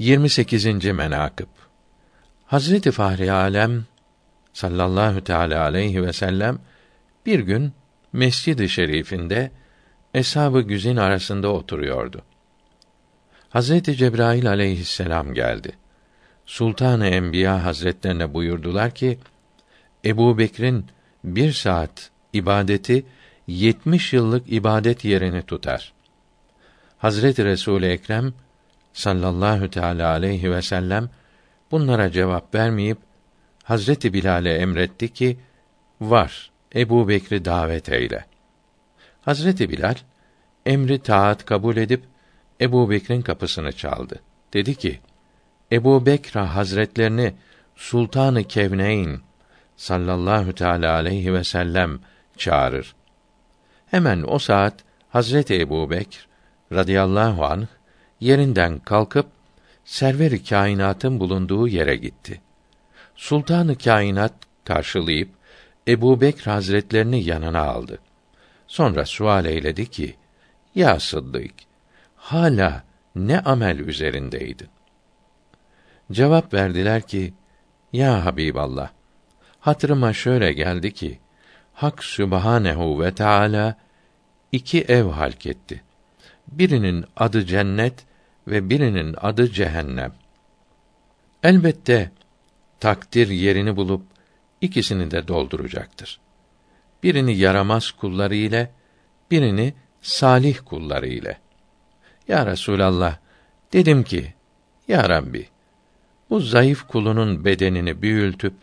28. menakıb Hazreti Fahri Alem sallallahu teala aleyhi ve sellem bir gün Mescid-i Şerif'inde eshab-ı güzin arasında oturuyordu. Hazreti Cebrail aleyhisselam geldi. Sultan-ı Enbiya Hazretlerine buyurdular ki, Ebu Bekir'in bir saat ibadeti yetmiş yıllık ibadet yerini tutar. Hazreti Resul Ekrem sallallahu teala aleyhi ve sellem bunlara cevap vermeyip Hazreti Bilal'e emretti ki var Ebu Bekri davet eyle. Hazreti Bilal emri taat kabul edip Ebu Bekir'in kapısını çaldı. Dedi ki, Ebu Bekr Hazretlerini Sultanı Kevneyn sallallahu teala aleyhi ve sellem çağırır. Hemen o saat Hazreti Ebu Bekr radıyallahu anh yerinden kalkıp server-i kainatın bulunduğu yere gitti. Sultanı kainat karşılayıp Ebu Bekr Hazretlerini yanına aldı. Sonra sual eyledi ki, Ya Sıddık, hala ne amel üzerindeydin? Cevap verdiler ki, Ya Habiballah, hatırıma şöyle geldi ki, Hak Sübhanehu ve Teala iki ev halk etti. Birinin adı cennet ve birinin adı cehennem. Elbette takdir yerini bulup ikisini de dolduracaktır. Birini yaramaz kulları ile, birini salih kulları ile. Ya Resulallah, dedim ki, Ya Rabbi, bu zayıf kulunun bedenini büyültüp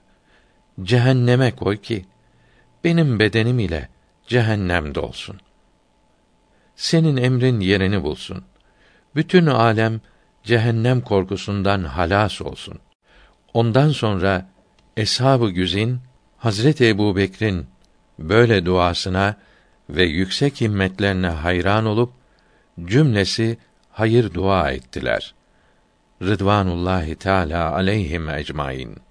cehenneme koy ki benim bedenim ile cehennem dolsun. Senin emrin yerini bulsun. Bütün alem cehennem korkusundan halas olsun. Ondan sonra eshab-ı güzin Hazreti Ebubekir'in böyle duasına ve yüksek himmetlerine hayran olup cümlesi hayır dua ettiler. Rıdvanullahi Teala aleyhim ecmaîn.